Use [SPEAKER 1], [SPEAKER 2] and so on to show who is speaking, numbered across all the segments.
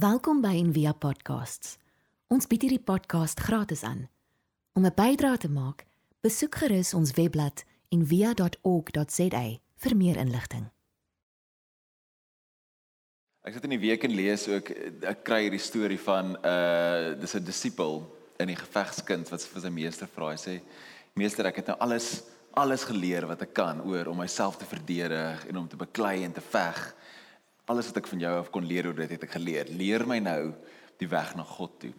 [SPEAKER 1] Welkom by Envia Podcasts. Ons bied hierdie podcast gratis aan. Om 'n bydrae te maak, besoek gerus ons webblad en via.org.za vir meer inligting.
[SPEAKER 2] Ek sit in die week en lees ook ek kry hierdie storie van 'n uh, dis 'n disipel in die gevegskind wat vir sy meester vra. Hy sê: "Meester, ek het nou alles alles geleer wat ek kan oor om myself te verdedig en om te beklei en te veg. Alles wat ek van jou af kon leer oor dit het ek geleer. Leer my nou die weg na God toe."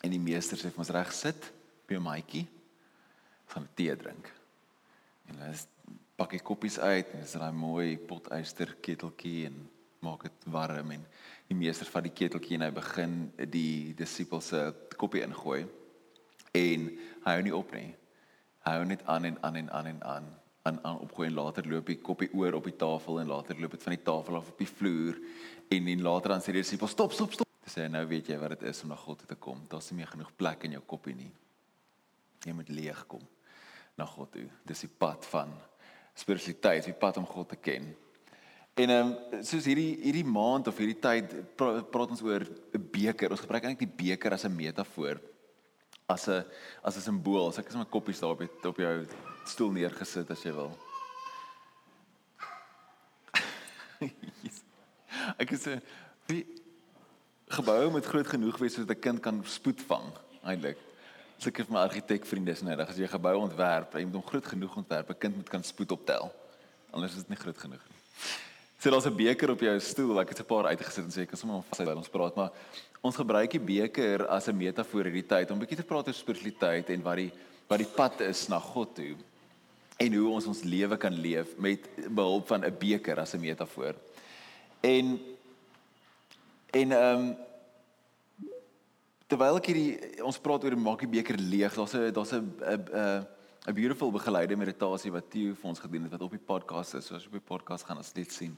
[SPEAKER 2] En die meester sê vir ons reg sit by 'n maatjie gaan tee drink. En hulle pak die koppies uit en dis daai mooi potyster keteltjie en maak dit warm en die meester vat die keteltjie en hy begin die disipels se koppie ingooi en hy hou nie op nie. Hy hou net aan en aan en aan en aan aan aan opgooi en later loop die koppie oor op die tafel en later loop dit van die tafel af op die vloer en en later dan sê die disipels stop stop stop. Dis sê nou weet jy wat dit is om na God toe te kom. Daar's nie meer genoeg plek in jou koppie nie. Jy moet leeg kom na God toe. Dis die pad van spiritualiteit, die pad om God te ken. En ehm um, soos hierdie hierdie maand of hierdie tyd pra, praat ons oor 'n beker. Ons gebruik eintlik die beker as 'n metafoor. As 'n as 'n simbool. So ek is my koppies daar op jou op jou stoel neergesit as jy wil. ek is 'n gebou moet groot genoeg wees sodat 'n kind kan spoed vang eintlik. Seker vir my argitekvriende is nou, as jy 'n gebou ontwerp, jy moet hom groot genoeg ontwerp, 'n kind moet kan spoed optel. Anders is dit nie groot genoeg nie. So daar's 'n beker op jou stoel. Ek het 'n paar uitgesit en sê ek kan sommer vas terwyl ons praat, maar ons gebruik die beker as 'n metafoor hierdie tyd om 'n bietjie te praat oor spiritualiteit en wat die wat die pad is na God toe en hoe ons ons lewe kan leef met behulp van 'n beker as 'n metafoor. En en ehm um, terwyl ek hierdie ons praat oor maak die beker leeg, daar's 'n daar's 'n 'n 'n beautiful begeleide meditasie wat Theo vir ons gedoen het wat op die podcast is. So as jy op die podcast gaan as dit sien.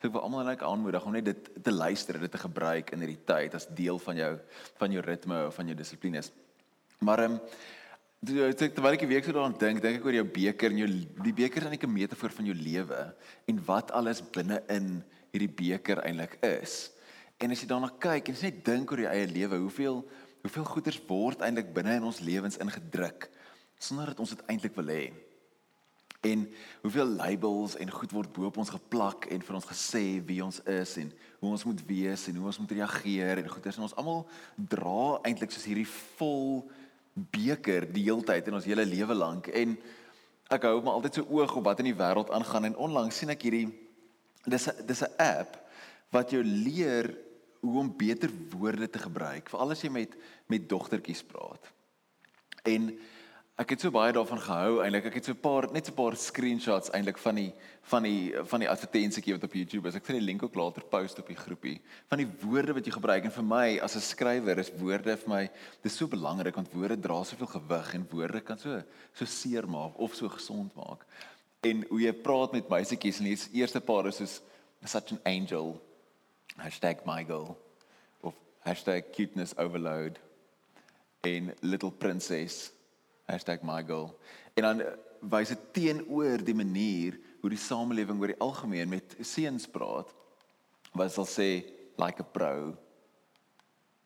[SPEAKER 2] So ek wil almal net aanmoedig om net dit te luister, dit te gebruik in hierdie tyd as deel van jou van jou ritme of van jou dissiplines. Maar ehm um, terwyl ek week so daaraan dink, dink ek oor jou beker en jou die beker is eintlik 'n metafoor van jou lewe en wat alles binne in hierdie beker eintlik is. En as jy daarna kyk en jy net dink oor jou eie lewe, hoeveel hoeveel goeders word eintlik binne in ons lewens ingedruk sonder dat ons dit eintlik wil hê. En hoeveel labels en goed word bo op ons geplak en vir ons gesê wie ons is en hoe ons moet wees en hoe ons moet reageer en goeders en ons almal dra eintlik soos hierdie vol beker die hele tyd in ons hele lewe lank en ek hou maar altyd so oog op wat in die wêreld aangaan en onlangs sien ek hierdie dis dis 'n app wat jou leer hoe om beter woorde te gebruik veral as jy met met dogtertjies praat. En ek het so baie daarvan gehou eintlik. Ek het so 'n paar net so 'n paar screenshots eintlik van die van die van die advertensietjie wat op YouTube is. Ek sal die link ook later post op die groepie van die woorde wat jy gebruik en vir my as 'n skrywer is woorde vir my dis so belangrik want woorde dra soveel gewig en woorde kan so so seer maak of so gesond maak. En hoe jy praat met meisietjies en die eerste paar is soos such an angel #mygoal of #cuteness overload en little princess #mygoal en dan wys dit teenoor die manier hoe die samelewing oor die algemeen met seuns praat wat sal sê like a pro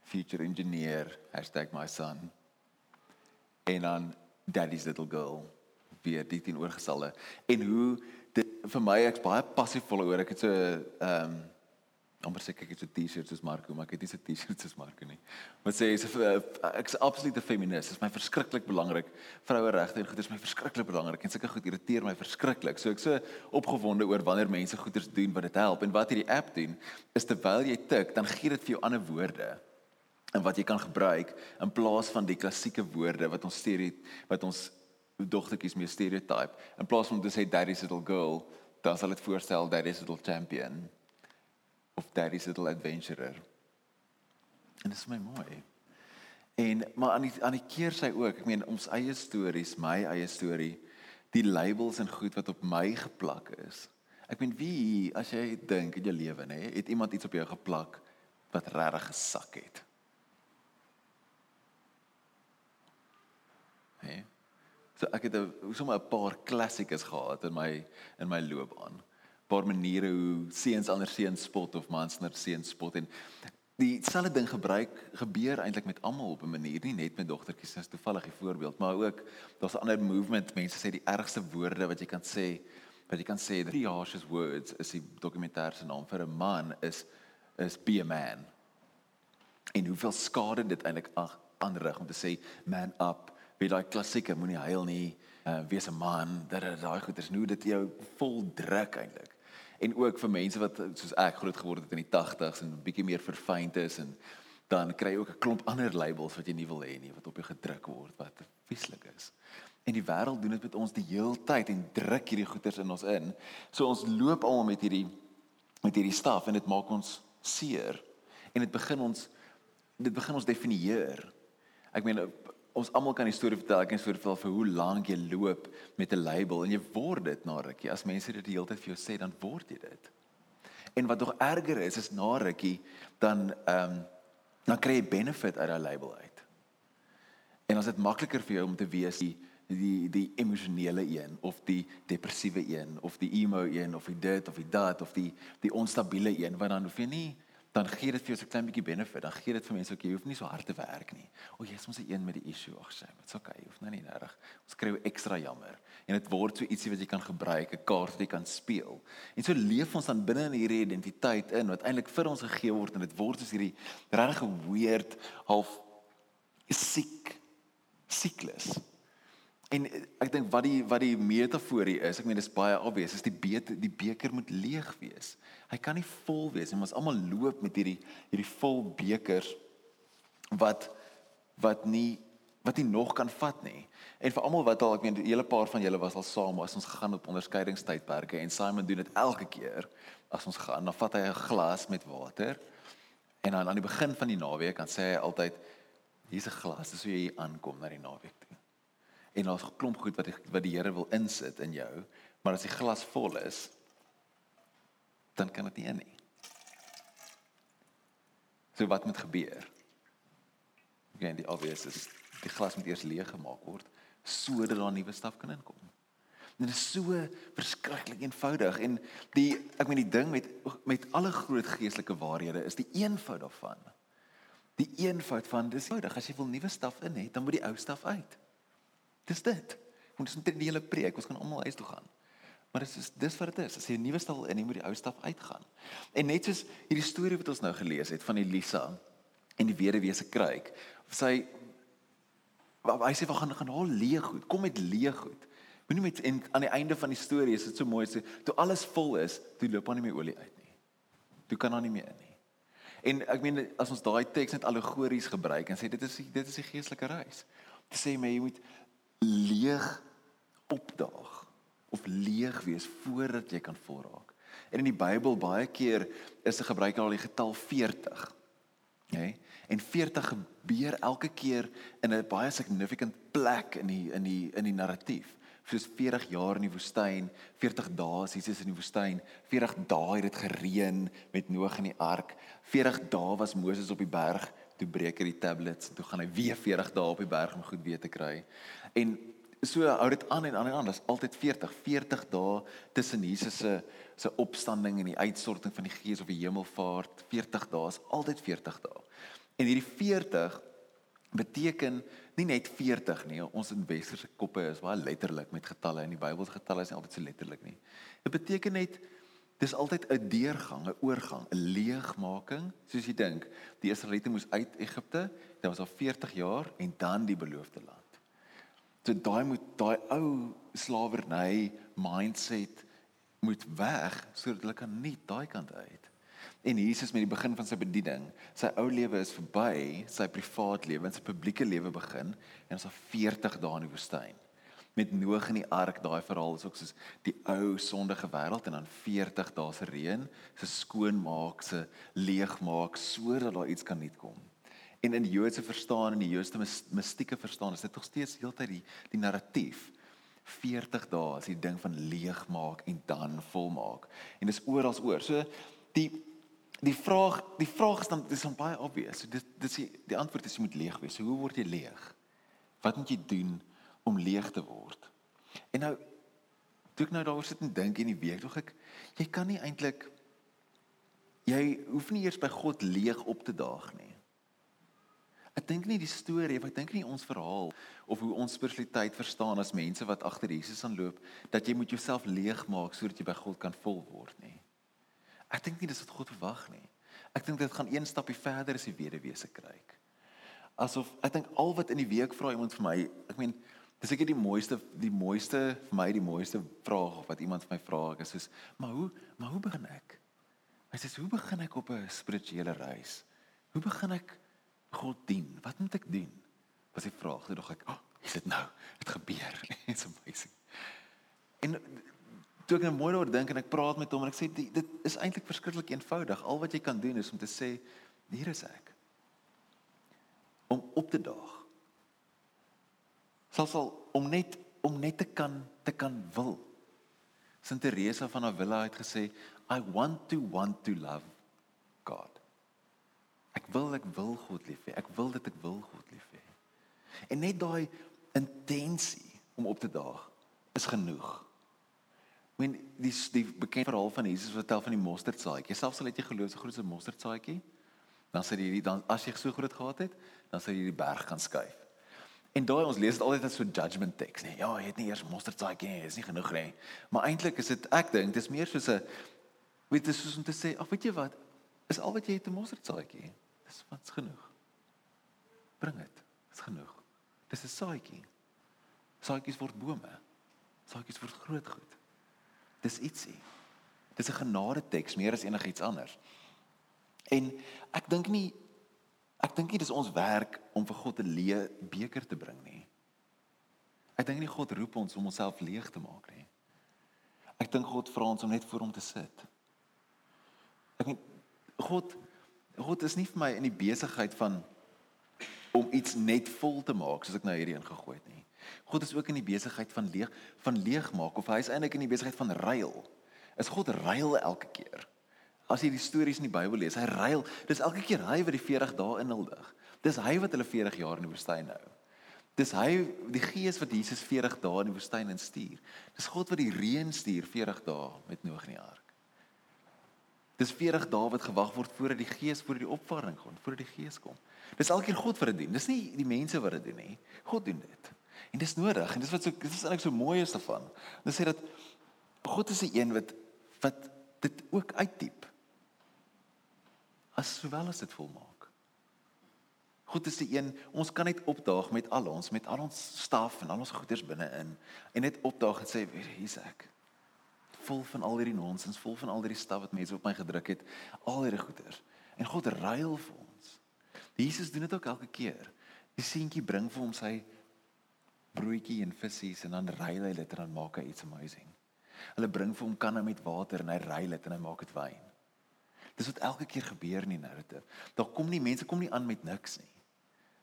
[SPEAKER 2] future engineer #myson en dan daddy's little girl weer dit teenoorgestelde. En hoe dit vir my ek's baie passief vol oor. Ek het so ehm um, amper sê ek het so T-shirts soos Marco, maar ek het nie so T-shirts soos Marco nie. Wat sê is ek is absolute feminis. Dit is my verskriklik belangrik. Vroueregte en goed is my verskriklik belangrik en sulke goed irriteer my verskriklik. So ek so opgewonde oor wanneer mense goeders doen wat dit help en wat hierdie app doen is terwyl jy tik, dan gee dit vir jou ander woorde en wat jy kan gebruik in plaas van die klassieke woorde wat ons stereotype wat ons dogtertjies mee stereotype. In plaas van om te sê daddy's little girl, dan sal dit voorstel daddy's little champion of Daddy's Little Adventurer. En dit is my mooi. En maar aan die aan die keer sy ook, ek meen ons eie stories, my eie storie, die labels en goed wat op my geplak is. Ek meen wie as jy dink in jou lewe nê, het iemand iets op jou geplak wat regtig gesak het. Hè? So ek het 'n sommer 'n paar klassikes gehad in my in my loopbaan paar maniere hoe seuns ander seuns spot of mans ander seuns spot en dieselfde ding gebruik gebeur eintlik met almal op 'n manier, nie net met dogtertjies is toevallig 'n voorbeeld, maar ook daar's 'n ander movement, mense sê die ergste woorde wat jy kan sê, wat jy kan sê, the harshest words is die dokumentêr se naam vir 'n man is is be a man. En hoeveel skade dit eintlik aanrig om te sê man up, wie daai klassieke moenie huil nie, uh, wees 'n man, dat daai goeters nou dit jou vol druk eintlik en ook vir mense wat soos ek groot geword het in die 80s en bietjie meer verfynd is en dan kry jy ook 'n klomp ander labels wat jy nie wil hê nie wat op jou gedruk word wat vieslik is. En die wêreld doen dit met ons die hele tyd en druk hierdie goeters in ons in. So ons loop almal met hierdie met hierdie staf en dit maak ons seer. En dit begin ons dit begin ons definieer. Ek meen ons almal kan 'n storie vertel, ek kan storie vertel vir hoe lank jy loop met 'n label en jy word dit na rukkie. As mense dit die hele tyd vir jou sê, dan word jy dit. En wat nog erger is, is na rukkie dan ehm um, dan kry jy benefit uit daai label uit. En as dit makliker vir jou om te wees die die die emosionele een of die depressiewe een of die emo een of die dit of die dat of die die onstabiele een wat dan hoef jy nie dan gee dit vir jou so 'n klein bietjie benefit. Dan gee dit vir mense ook jy hoef nie so hard te werk nie. O, jy is mos 'n een met die issue. Ag, sê, dit's okay. Jy hoef nou nie nodig. Ons kry jou ekstra jammer. En dit word so ietsie wat jy kan gebruik, 'n kaart wat jy kan speel. En so leef ons dan binne in hierdie identiteit in wat eintlik vir ons gegee word en dit word soos hierdie regtig weird half siek siklus. En ek dink wat die wat die metafoor hier is, ek meen dis baie obvious, is die beker die beker moet leeg wees. Hy kan nie vol wees nie, ons almal loop met hierdie hierdie vol bekers wat wat nie wat nie nog kan vat nie. En vir almal wat al, ek meen 'n hele paar van julle was al saam as ons gegaan op onderskeidingstydperke en Simon doen dit elke keer as ons gaan, dan vat hy 'n glas met water en dan aan die begin van die naweek dan sê hy altyd hier's 'n glas, dis hoe jy aankom na die naweek toe en daar's 'n klomp goed wat die, wat die Here wil insit in jou, maar as die glas vol is, dan kan dit nie in nie. So wat moet gebeur? Gaan die obvious is die glas moet eers leeg gemaak word sodat daar nuwe staf kan inkom. Dit is so verskriklik eenvoudig en die ek meen die ding met met alle groot geestelike waarhede is die eenvoud daarvan. Die eenvoud van dis eenvoudig as jy wil nuwe staf in hê, dan moet die ou staf uit. Dis dit. Ons is net die hele preek, ons kan almal huis toe gaan. Maar dit is dis wat dit is. As jy 'n nuwe staf in, jy moet die ou staf uitgaan. En net soos hierdie storie wat ons nou gelees het van Elisa en die weduwee se kruik. Sy hy sê wat gaan gaan haal leeg goed. Kom met leeg goed. Moenie met en aan die einde van die storie is dit so mooi sê toe alles vol is, toe loop aan nie meer olie uit nie. Toe kan daar nie meer in nie. En ek meen as ons daai teks net allegories gebruik en sê dit is dit is die geestelike reis. Dit sê my jy moet leeg opdaag of leeg wees voordat jy kan volraak. En in die Bybel baie keer is 'n gebruik al die getal 40. Nê? Okay? En 40 gebeur elke keer in 'n baie significant plek in die in die in die narratief. Soos 40 jaar in die woestyn, 40 dae is Jesus in die woestyn, 40 dae het dit gereën met Noag in die ark, 40 dae was Moses op die berg toe breek hy die tablets toe gaan hy weer 40 dae op die berg om goed weer te kry. En so hou dit aan en aan en aan. Dit is altyd 40, 40 dae tussen Jesus se se opstanding en die uitstorting van die Gees op die hemelvaart. 40 dae is altyd 40 dae. En hierdie 40 beteken nie net 40 nie. Ons in westerse koppe is baie letterlik met getalle en die Bybel se getalle is nie altyd so letterlik nie. Dit beteken net dis altyd 'n deurgang, 'n oorgang, 'n leegmaking, soos jy dink. Die Israeliete moes uit Egipte, dit was al 40 jaar en dan die beloofde land. So daai moet daai ou slawerny mindset moet weg sodat hulle kan nie daai kant uit. En Jesus met die begin van sy bediening, sy ou lewe is verby, sy privaat lewe en sy publieke lewe begin en ons het 40 dae in die woestyn. Met Noag in die ark, daai verhaal is ook soos die ou sondige wêreld en dan 40 dae se reën, se skoonmaak, se leegmaak sodat daar iets kan nuut kom. En in die Joodse verstaan en die Joodse mistieke verstaan is dit tog steeds heeltyd die die narratief 40 dae as die ding van leegmaak en dan volmaak. En dis oral oor. So die die vraag die vraag is dan dis dan baie obvious. So dit dis die, die antwoord is jy moet leeg wees. So hoe word jy leeg? Wat moet jy doen om leeg te word? En nou toe ek nou daaroor sit en dink in die week, tog ek jy kan nie eintlik jy hoef nie eers by God leeg op te daag nie. Ek dink nie die storie of ek dink nie ons verhaal of hoe ons spiritualiteit verstaan as mense wat agter Jesus aanloop dat jy moet jouself leegmaak sodat jy by God kan vol word nie. Ek dink nie dis wat God verwag nie. Ek dink dit gaan een stapie verder as die wederwese kry. Asof ek dink al wat in die week vra iemand vir my, ek meen dis ek die mooiste die mooiste vir my die mooiste vraag wat iemand vir my vra ek is soos maar hoe maar hoe begin ek? Hy sê hoe begin ek op 'n spirituele reis? Hoe begin ek God dien. Wat moet ek doen? Was die vraag. Toe dog ek, "Ag, oh, is dit nou? Dit gebeur." It's amazing. En toe ek nou mooi daaroor dink en ek praat met hom en ek sê dit is eintlik verskriklik eenvoudig. Al wat jy kan doen is om te sê, "Hier is ek." Om op te daag. Selfs al om net om net te kan te kan wil. Sint Teresa van Avila het gesê, "I want to want to love God." Ek wil ek wil God lief hê. Ek wil dit ek wil God lief hê. En net daai intensie om op te daag is genoeg. Men die die bekende verhaal van Jesus vertel van die mosterdsaadjie. Selfs al het jy geloof so groot so 'n mosterdsaadjie, dan sê jy dan as jy so groot gehad het, dan sê jy die berg kan skuif. En daai ons lees dit altyd as so judgment text, nee. Ja, jy het nie eers mosterdsaadjie nie, is nie genoeg nie. Maar eintlik is dit ek dink dis meer soos 'n weet jy soos om te sê, ag weet jy wat, is al wat jy het 'n mosterdsaadjie. Dis wat's genoeg. Bring dit. Dis genoeg. Dis 'n saadjie. Saadjies word bome. Saadjies word groot goed. Dis ietsie. Dis 'n genade teks meer as enigiets anders. En ek dink nie ek dink nie dis ons werk om vir God 'n leë beker te bring nie. Ek dink nie God roep ons om onsself leeg te maak nie. Ek dink God vra ons om net voor hom te sit. Ek meen God God is nie vir my in die besigheid van om iets net vol te maak soos ek nou hierdie ingegooi het nie. God is ook in die besigheid van leeg van leeg maak of hy is eintlik in die besigheid van ruil. Is God ruil elke keer? As jy die stories in die Bybel lees, hy ruil. Dis elke keer hy wat die 40 dae inhuldig. Dis hy wat hulle 40 jaar in die woestyn hou. Dis hy die gees wat Jesus 40 dae in die woestyn instuur. Dis God wat die reën stuur 40 dae met Noag in die ark. Dis 40 dae wat gewag word voordat die Gees voor die opvaring kom, voordat die Gees kom. Dis elkeen God wat dit doen. Dis nie die mense wat dit doen nie. God doen dit. En dis nodig en dis wat so dit is eintlik so mooi is daarvan. Dit sê dat God is die een wat wat dit ook uitdiep. As sowel as dit volmaak. God is die een, ons kan net opdaag met al ons met al ons staf en al ons goederes binne-in en net opdaag en sê hier's ek vol van al hierdie nonsens, vol van al hierdie staf wat mense op my gedruk het, al hierdie goeders. En God ruil vir ons. Jesus doen dit ook elke keer. Die seentjie bring vir hom sy broodjie en visse en dan ruil hy dit en dan maak hy iets amazing. Hulle bring vir hom kanne met water en hy ruil dit en hy maak dit wyn. Dis wat elke keer gebeur in die narrative. Daar kom nie mense kom nie aan met niks nie.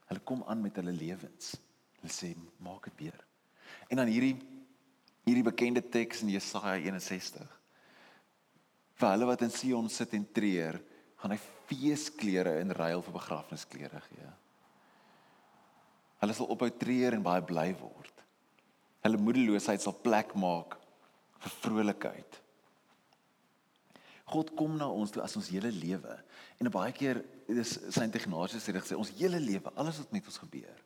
[SPEAKER 2] Hulle kom aan met hulle lewens. Hulle sê maak dit weer. En dan hierdie hierdie bekende teks in Jesaja 61. Vir hulle wat in Sion sit en treur, gaan hy feesklere in ruil vir begrafnisklere gee. Hulle sal ophou treur en baie bly word. Hulle moedeloosheid sal plek maak vir vrolikheid. God kom na ons toe as ons hele lewe en baie keer is sy sê dit sê ons hele lewe, alles wat met ons gebeur,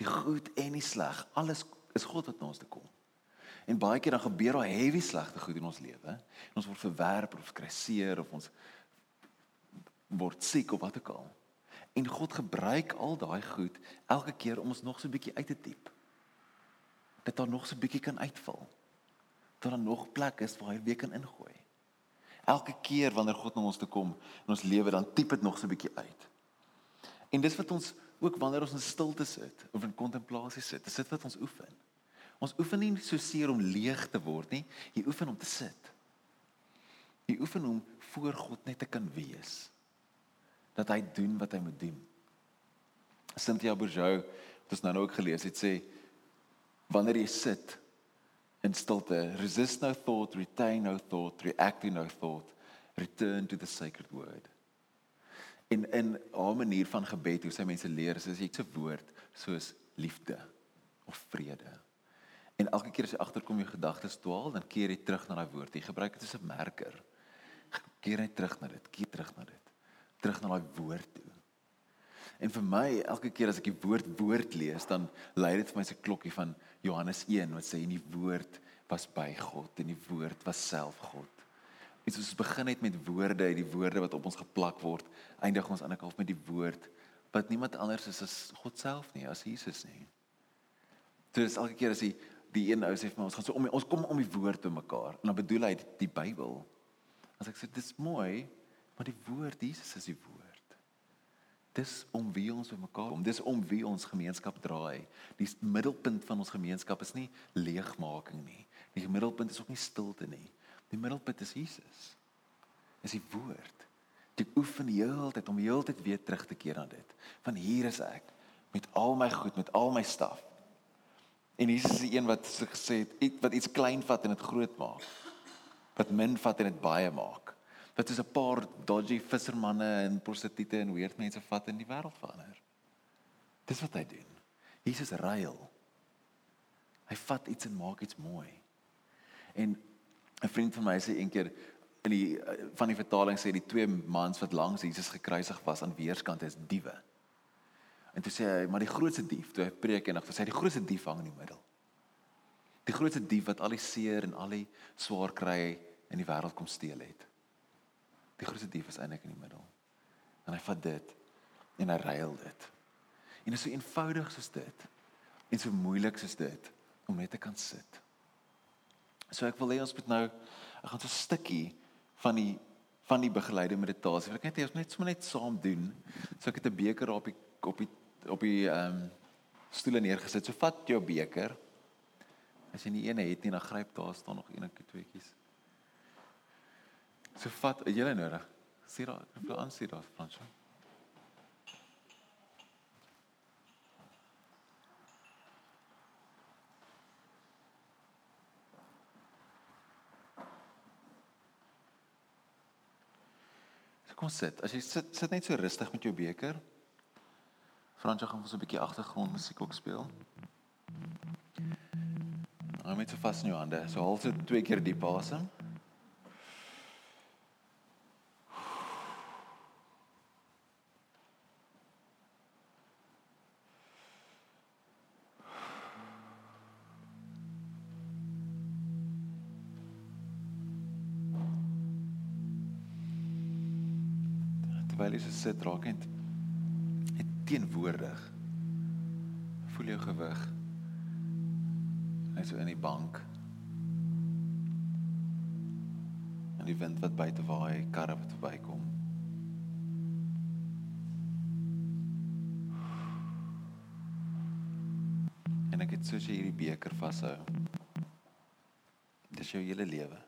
[SPEAKER 2] die goed en die sleg, alles is God wat na ons toe kom. En baie keer dan gebeur daar heavy slegte goed in ons lewe. Ons word verwerp of kry seer of ons word siek of wat ook al. En God gebruik al daai goed elke keer om ons nog so 'n bietjie uit te diep. Dat daar nog so 'n bietjie kan uitval. Dat daar nog plek is waar hy weer kan ingooi. Elke keer wanneer God na ons toe kom in ons lewe, dan diep dit nog so 'n bietjie uit. En dis wat ons ook wanneer ons in stilte sit of in kontemplasie sit, dis dit wat ons oefen. Ons oefen nie so seer om leeg te word nie, jy oefen om te sit. Jy oefen om voor God net te kan wees. Dat hy doen wat hy moet doen. Cynthia Bourgeau het ons nou ook gelees het sê wanneer jy sit in stilte, resist no thought, retain no thought, react no thought, return to the sacred word. In in 'n manier van gebed hoe sy mense leer is as jy 'n woord soos liefde of vrede En elke keer as jy agterkom jou gedagtes dwaal, dan keer jy terug na daai woord. Jy gebruik dit as 'n merker. Keer net terug na dit, keer terug na dit. Terug na daai woord toe. En vir my, elke keer as ek die woord woord lees, dan lei dit vir my se klokkie van Johannes 1 wat sê in die woord was by God en die woord was self God. Dit ons begin net met woorde, die woorde wat op ons geplak word, eindig ons aan die kant met die woord wat niemand anders is as God self nie, as Jesus nie. So dis elke keer as die die een ou sê vir my ons gaan so om ons kom om die woord te mekaar en dan bedoel hy die, die Bybel. As ek sê dis mooi, maar die woord Jesus is die woord. Dis om wie ons by mekaar om dis om wie ons gemeenskap draai. Die middelpunt van ons gemeenskap is nie leegmaking nie. Die middelpunt is ook nie stilte nie. Die middelpunt is Jesus. Is die woord. Ek oefen die hele tyd om die hele tyd weer terug te keer aan dit. Van hier is ek met al my goed, met al my staf. En Jesus is die een wat so gesê het wat iets klein vat en dit groot maak. Wat min vat en dit baie maak. Wat is 'n paar dodgy vissermanne en prostituie en weird mense vat in die wêreld verander. Dis wat hy doen. Jesus ruil. Hy vat iets en maak iets mooi. En 'n vriend van my sê eendag in die van die vertaling sê die twee mans wat langs Jesus gekruisig was aan weerskante is diewe. En toe sê hy, maar die grootste dief, toe hy preek eendag, sê hy die grootste dief hang in die middel. Die grootste dief wat al die seer en al die swaar kry in die wêreld kom steel het. Die grootste dief is eintlik in die middel. En hy vat dit en hy ruil dit. En dit is so eenvoudig soos dit en so moeilik soos dit om net te kan sit. So ek wil hê ons moet nou ek gaan so 'n stukkie van die van die begeleide meditasie. Ek net hê ons net sommer net saam doen. So ek het 'n beker op die op die op die ehm um, stoele neergesit. So vat jou beker. As jy nie een het nie, dan gryp daar staan nog eenetjie tweetjies. So vat jy hulle nodig. Sien daar, vir aan sien daar Fransjo. Kom sit. As jy sit sit net so rustig met jou beker. Fransjo gaan so 'n bietjie agtergrond musiek ook speel. Hou net so vas in jou hande. So haal dit twee keer diep asem. Terwyl jy sit, raak net teenwoordig. Voel jou gewig. Net so in die bank. En die wind wat buite waai, karre wat verbykom. En ek het soos jy hierdie beker vashou. Dis jou hele lewe.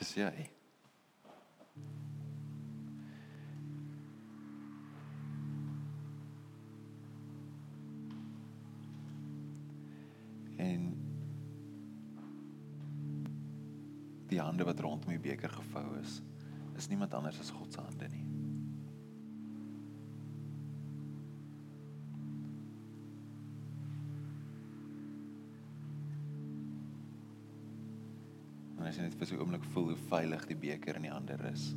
[SPEAKER 2] Dis jy. Hande wat rondom die beker gevou is, is niemand anders as God se hande nie. En as jy net vir so 'n oomblik voel hoe veilig die beker in die hande is.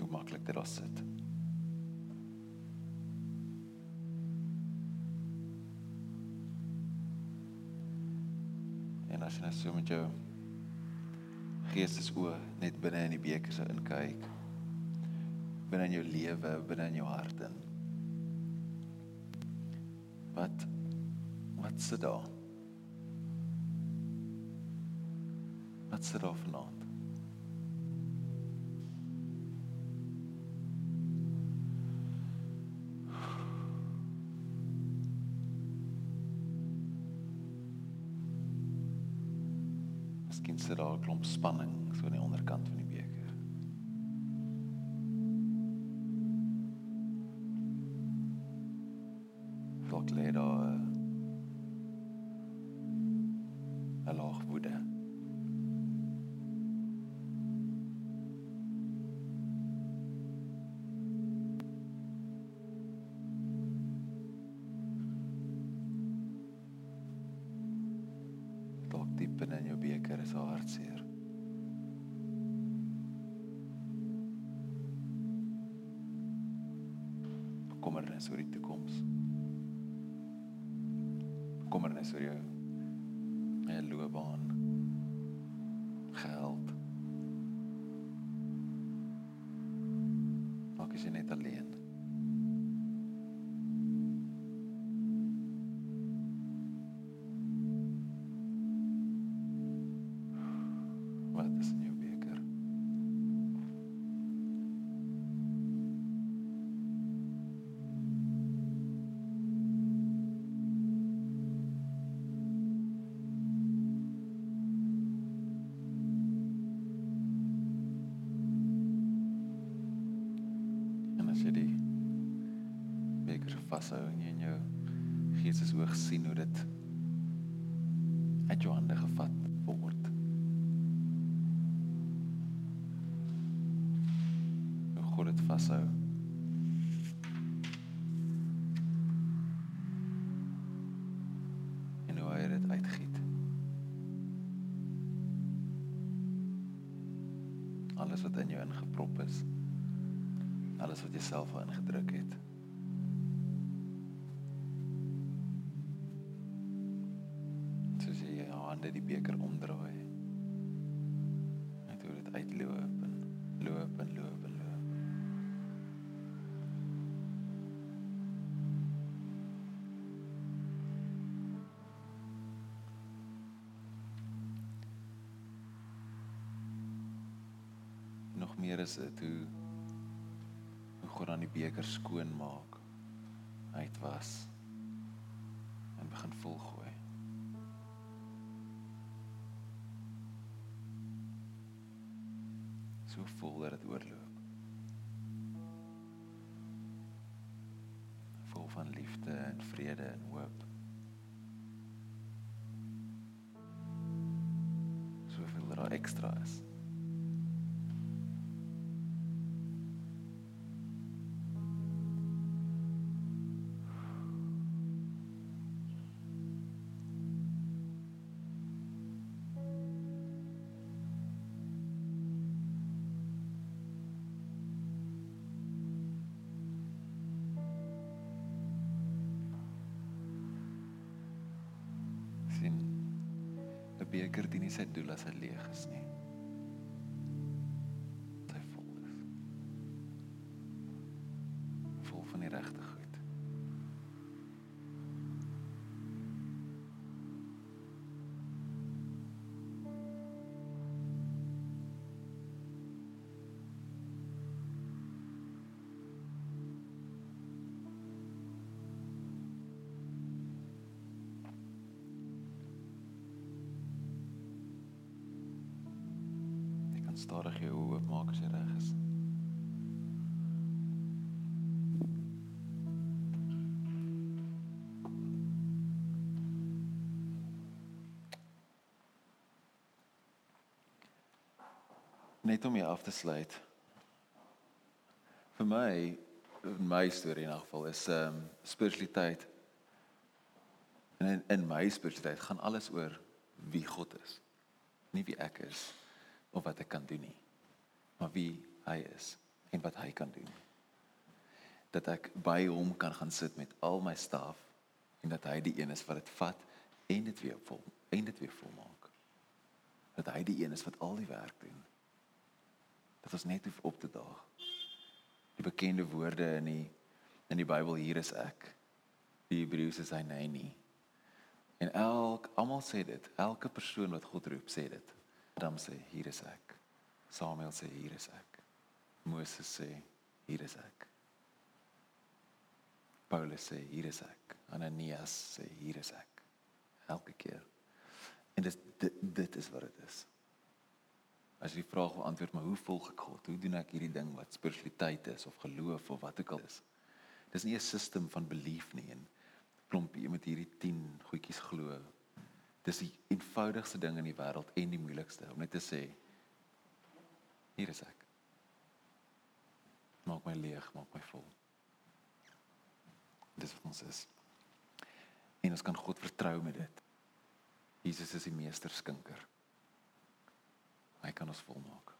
[SPEAKER 2] Hoe maklik dit is dit. as jy net so met jou geestesoë net binne in die beker sou inkyk binne in jou lewe, binne in jou hart en wat wat sit daar? Wat sit daar vanaand? Sit daar 'n klomp spanning is haar hartseer. Bekommernis oor die toekoms. Bekommernis oor jou eie loopbaan. Geld. Maak jy net alleen. Vashou en jy in jou gees is hoog sien hoe dit uit jou hande gevat word. Hoe God dit vashou. Hande die beker omdraai. Net hoe dit uitloop en loop en loop en loop. Nog meer is dit hoe hoe God dan die beker skoon maak. Uitwas en begin volgooi. So vol dat dit oorloop. Vol van liefde en vrede en hoop. Soveel dat daar ekstra is. 'n beker dien nie sy doel as hy leeg is nie. Stadig jou oë oopmaak as jy reg is. Net om jou af te sluit. Vir my, in my storie in elk geval is ehm um, spiritualiteit en in, in my spiritualiteit gaan alles oor wie God is. Nie wie ek is of wat ek kan doen nie, maar wie hy is en wat hy kan doen. Dat ek by hom kan gaan sit met al my staf en dat hy die een is wat dit vat en dit weer vol en dit weer volmaak. Dat hy die een is wat al die werk doen. Dat ons net hoef op te daag. Die bekende woorde in die in die Bybel hier is ek. Die Hebreëus is hy nee nie. En elk almal sê dit, elke persoon wat God roep sê dit. Adam sê hier is ek. Samuel sê hier is ek. Moses sê hier is ek. Paulus sê hier is ek. Ananias sê hier is ek. Elke keer. En dit dit, dit is wat dit is. As jy die vraag wil antwoord, maar hoe volg ek God? Hoe doen ek hierdie ding wat spiritualiteit is of geloof of wat ook al is? Dis nie 'n stelsel van belief nie en klompie met hierdie 10 goedjies glo. Dis die eenvoudigste ding in die wêreld en die moeilikste om net te sê hier is ek. Maak my leeg, maak my vol. Dis wat ons is. En ons kan God vertrou met dit. Jesus is die meester skinker. Hy kan ons volmaak.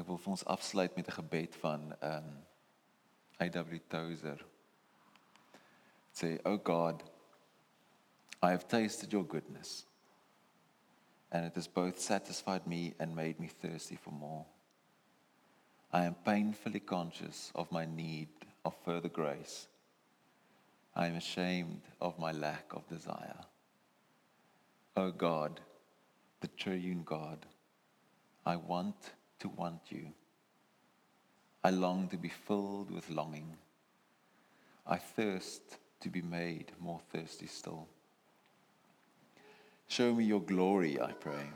[SPEAKER 2] Ek wil vir ons afsluit met 'n gebed van ehm um, A.W. Tozer. Say, "Oh God, I have tasted your goodness, and it has both satisfied me and made me thirsty for more. I am painfully conscious of my need of further grace. I am ashamed of my lack of desire. Oh God, the triune God, I want to want you. I long to be filled with longing. I thirst to be made more thirsty still. Show me your glory, I pray,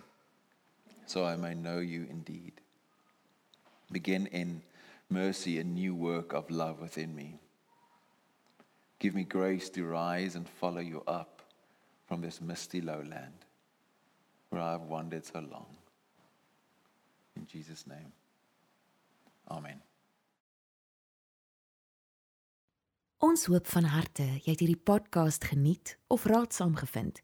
[SPEAKER 2] so I may know you indeed. Begin in mercy a new work of love within me. Give me grace to rise and follow you up from this misty lowland where I have wandered so long. In Jesus' name, Amen.
[SPEAKER 1] Ons hoop van harte jy het hierdie podcast geniet of raadsaam gevind.